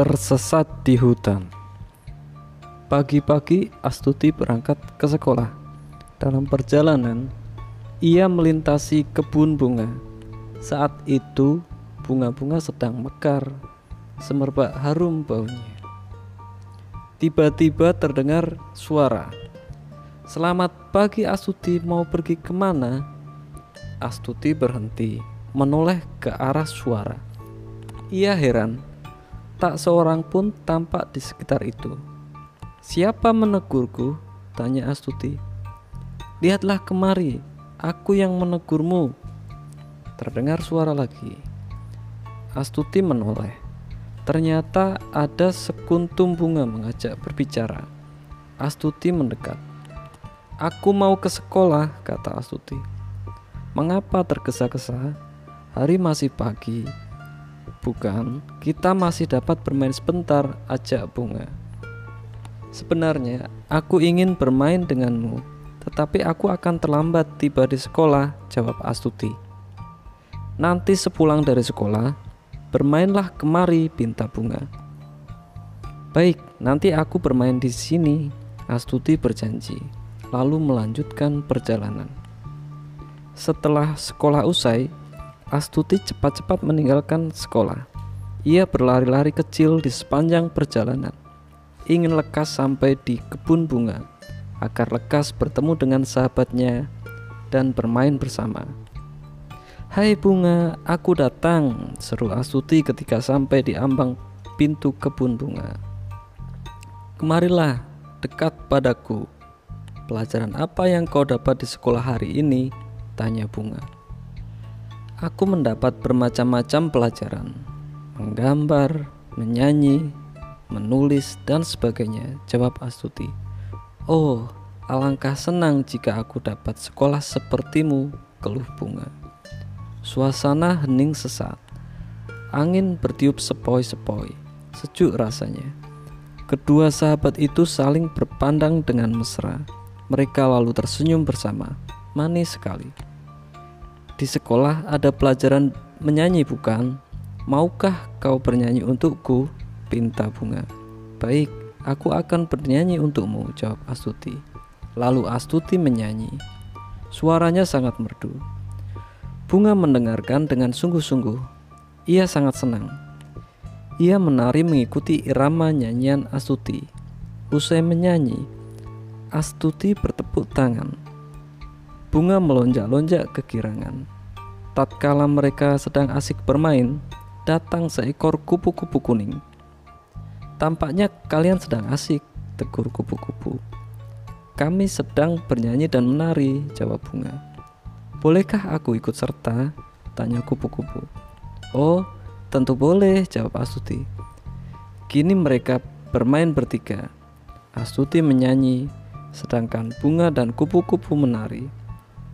Tersesat di hutan. Pagi-pagi Astuti berangkat ke sekolah. Dalam perjalanan, ia melintasi kebun bunga. Saat itu, bunga-bunga sedang mekar, semerbak harum baunya. Tiba-tiba terdengar suara. Selamat pagi Astuti, mau pergi ke mana? Astuti berhenti, menoleh ke arah suara. Ia heran, tak seorang pun tampak di sekitar itu. Siapa menegurku? Tanya Astuti. Lihatlah kemari, aku yang menegurmu. Terdengar suara lagi. Astuti menoleh. Ternyata ada sekuntum bunga mengajak berbicara. Astuti mendekat. Aku mau ke sekolah, kata Astuti. Mengapa tergesa-gesa? Hari masih pagi. Bukan, kita masih dapat bermain sebentar, ajak bunga. Sebenarnya, aku ingin bermain denganmu, tetapi aku akan terlambat tiba di sekolah, jawab Astuti. Nanti sepulang dari sekolah, bermainlah kemari, pinta bunga. Baik, nanti aku bermain di sini, Astuti berjanji, lalu melanjutkan perjalanan. Setelah sekolah usai, Astuti cepat-cepat meninggalkan sekolah. Ia berlari-lari kecil di sepanjang perjalanan ingin lekas sampai di kebun bunga agar lekas bertemu dengan sahabatnya dan bermain bersama. Hai bunga, aku datang, seru Astuti ketika sampai di ambang pintu kebun bunga. Kemarilah, dekat padaku. Pelajaran apa yang kau dapat di sekolah hari ini? Tanya bunga. Aku mendapat bermacam-macam pelajaran, menggambar, menyanyi, menulis, dan sebagainya, jawab Astuti. Oh, alangkah senang jika aku dapat sekolah sepertimu, keluh bunga. Suasana hening sesat. Angin bertiup sepoi-sepoi, sejuk rasanya. Kedua sahabat itu saling berpandang dengan mesra. Mereka lalu tersenyum bersama, manis sekali. Di sekolah ada pelajaran menyanyi bukan? Maukah kau bernyanyi untukku? pinta bunga. Baik, aku akan bernyanyi untukmu, jawab Astuti. Lalu Astuti menyanyi. Suaranya sangat merdu. Bunga mendengarkan dengan sungguh-sungguh. Ia sangat senang. Ia menari mengikuti irama nyanyian Astuti. Usai menyanyi, Astuti bertepuk tangan. Bunga melonjak-lonjak kegirangan. Tatkala mereka sedang asik bermain, datang seekor kupu-kupu kuning Tampaknya kalian sedang asik, tegur kupu-kupu. Kami sedang bernyanyi dan menari, jawab bunga. Bolehkah aku ikut serta? Tanya kupu-kupu. Oh, tentu boleh, jawab Astuti. Kini mereka bermain bertiga. Astuti menyanyi, sedangkan bunga dan kupu-kupu menari.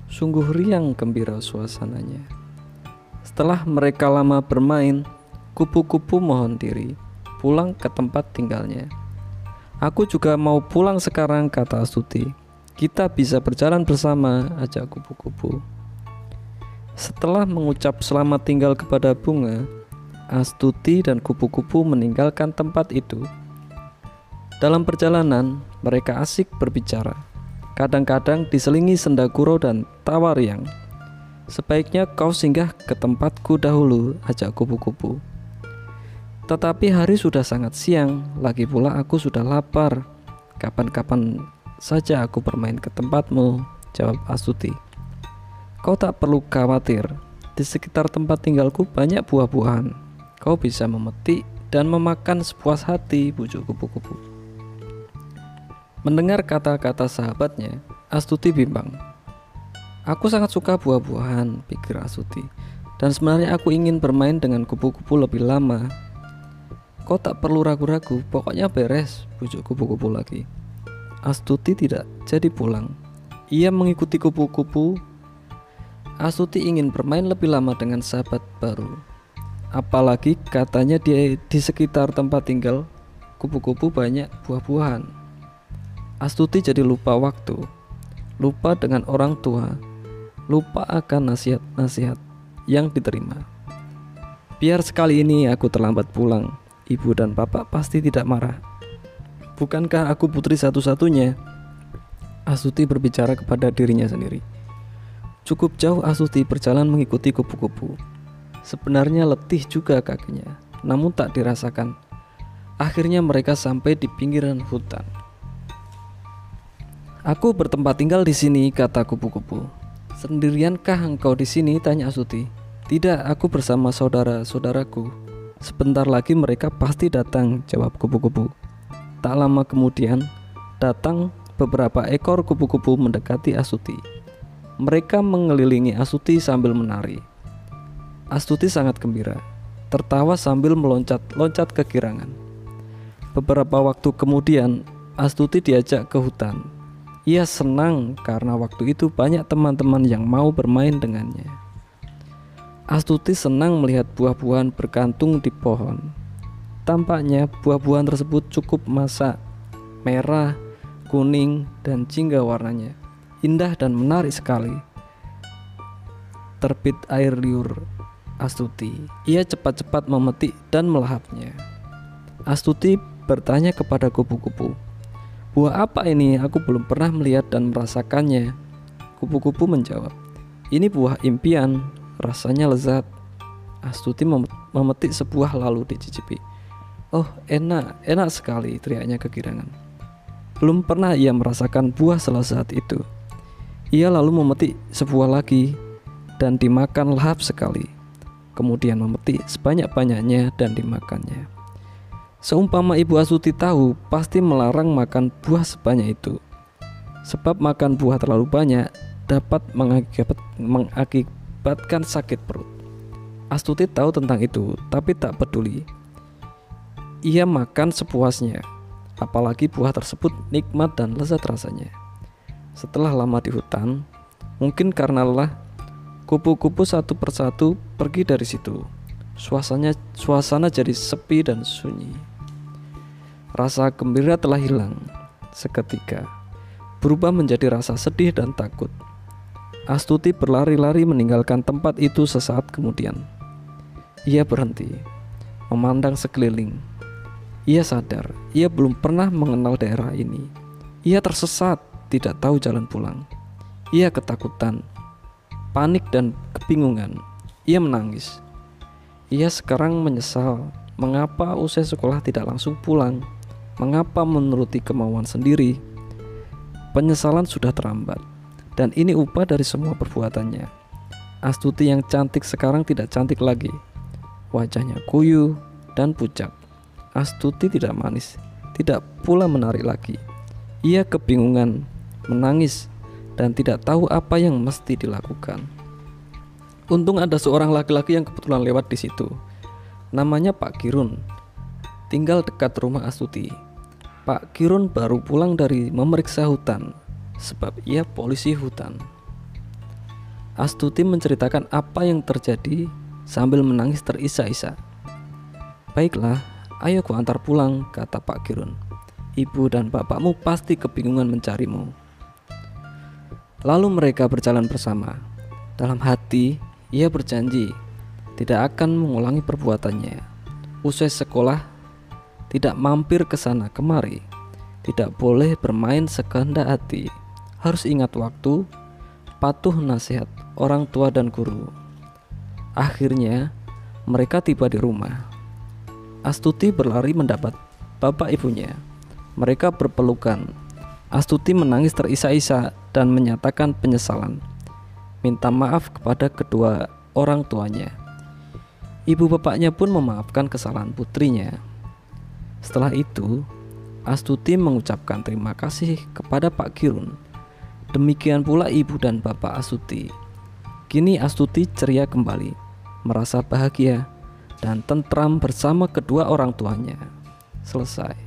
Sungguh riang gembira suasananya. Setelah mereka lama bermain, kupu-kupu mohon diri pulang ke tempat tinggalnya. Aku juga mau pulang sekarang, kata Astuti. Kita bisa berjalan bersama, ajak kupu-kupu. Setelah mengucap selamat tinggal kepada bunga, Astuti dan kupu-kupu meninggalkan tempat itu. Dalam perjalanan, mereka asik berbicara. Kadang-kadang diselingi sendaguro dan tawa riang. Sebaiknya kau singgah ke tempatku dahulu, ajak kupu-kupu. Tetapi hari sudah sangat siang, lagi pula aku sudah lapar. Kapan-kapan saja aku bermain ke tempatmu, jawab Astuti. Kau tak perlu khawatir, di sekitar tempat tinggalku banyak buah-buahan. Kau bisa memetik dan memakan sepuas hati, bujuk kupu-kupu. Mendengar kata-kata sahabatnya, Astuti bimbang. Aku sangat suka buah-buahan, pikir Astuti. Dan sebenarnya aku ingin bermain dengan kupu-kupu lebih lama Kau tak perlu ragu-ragu, pokoknya beres, bujuk kupu-kupu lagi. Astuti tidak jadi pulang. Ia mengikuti kupu-kupu. Astuti ingin bermain lebih lama dengan sahabat baru. Apalagi katanya dia di sekitar tempat tinggal kupu-kupu banyak buah-buahan. Astuti jadi lupa waktu, lupa dengan orang tua, lupa akan nasihat-nasihat yang diterima. Biar sekali ini aku terlambat pulang, ibu dan bapak pasti tidak marah. Bukankah aku putri satu-satunya? Astuti berbicara kepada dirinya sendiri. Cukup jauh Astuti berjalan mengikuti kupu-kupu. Sebenarnya letih juga kakinya, namun tak dirasakan. Akhirnya mereka sampai di pinggiran hutan. Aku bertempat tinggal di sini, kata kupu-kupu. Sendiriankah engkau di sini? tanya Astuti. Tidak, aku bersama saudara-saudaraku. Sebentar lagi mereka pasti datang, jawab kupu-kupu. Tak lama kemudian, datang beberapa ekor kupu-kupu mendekati Astuti. Mereka mengelilingi Astuti sambil menari. Astuti sangat gembira, tertawa sambil meloncat-loncat ke kirangan. Beberapa waktu kemudian, Astuti diajak ke hutan. Ia senang karena waktu itu banyak teman-teman yang mau bermain dengannya. Astuti senang melihat buah-buahan bergantung di pohon. Tampaknya buah-buahan tersebut cukup masak, merah, kuning, dan jingga warnanya indah dan menarik sekali. Terbit air liur Astuti. Ia cepat-cepat memetik dan melahapnya. Astuti bertanya kepada kupu-kupu, "Buah apa ini? Aku belum pernah melihat dan merasakannya." Kupu-kupu menjawab, "Ini buah impian, rasanya lezat." Astuti memetik sebuah lalu dicicipi. "Oh, enak, enak sekali," teriaknya kegirangan. Belum pernah ia merasakan buah selezat itu. Ia lalu memetik sebuah lagi dan dimakan lahap sekali. Kemudian memetik sebanyak-banyaknya dan dimakannya. Seumpama ibu Asuti tahu, pasti melarang makan buah sebanyak itu. Sebab makan buah terlalu banyak dapat mengakibat, mengakibatkan sakit perut. Astuti tahu tentang itu, tapi tak peduli. Ia makan sepuasnya, apalagi buah tersebut nikmat dan lezat rasanya. Setelah lama di hutan, mungkin karena lelah, kupu-kupu satu persatu pergi dari situ. Suasananya, suasana jadi sepi dan sunyi. Rasa gembira telah hilang seketika, berubah menjadi rasa sedih dan takut. Astuti berlari-lari meninggalkan tempat itu sesaat kemudian. Ia berhenti, memandang sekeliling. Ia sadar, ia belum pernah mengenal daerah ini. Ia tersesat tidak tahu jalan pulang. Ia ketakutan, panik dan kebingungan. Ia menangis. Ia sekarang menyesal mengapa usai sekolah tidak langsung pulang, mengapa menuruti kemauan sendiri. Penyesalan sudah terlambat, dan ini upah dari semua perbuatannya. Astuti yang cantik sekarang tidak cantik lagi. Wajahnya kuyu dan pucat. Astuti tidak manis, tidak pula menarik lagi. Ia kebingungan menangis, dan tidak tahu apa yang mesti dilakukan. Untung ada seorang laki-laki yang kebetulan lewat di situ. Namanya Pak Kirun. Tinggal dekat rumah Astuti. Pak Kirun baru pulang dari memeriksa hutan sebab ia polisi hutan. Astuti menceritakan apa yang terjadi sambil menangis terisak-isak. Baiklah, ayo ku antar pulang, kata Pak Kirun. Ibu dan bapakmu pasti kebingungan mencarimu. Lalu mereka berjalan bersama. Dalam hati, ia berjanji tidak akan mengulangi perbuatannya. Usai sekolah, tidak mampir ke sana kemari, tidak boleh bermain sekehendak hati, harus ingat waktu, patuh nasihat orang tua dan guru. Akhirnya, mereka tiba di rumah. Astuti berlari mendapat bapak ibunya. Mereka berpelukan. Astuti menangis terisak-isak dan menyatakan penyesalan. Minta maaf kepada kedua orang tuanya. Ibu bapaknya pun memaafkan kesalahan putrinya. Setelah itu, Astuti mengucapkan terima kasih kepada Pak Kirun. Demikian pula ibu dan bapak Astuti. Kini Astuti ceria kembali, merasa bahagia dan tentram bersama kedua orang tuanya. Selesai.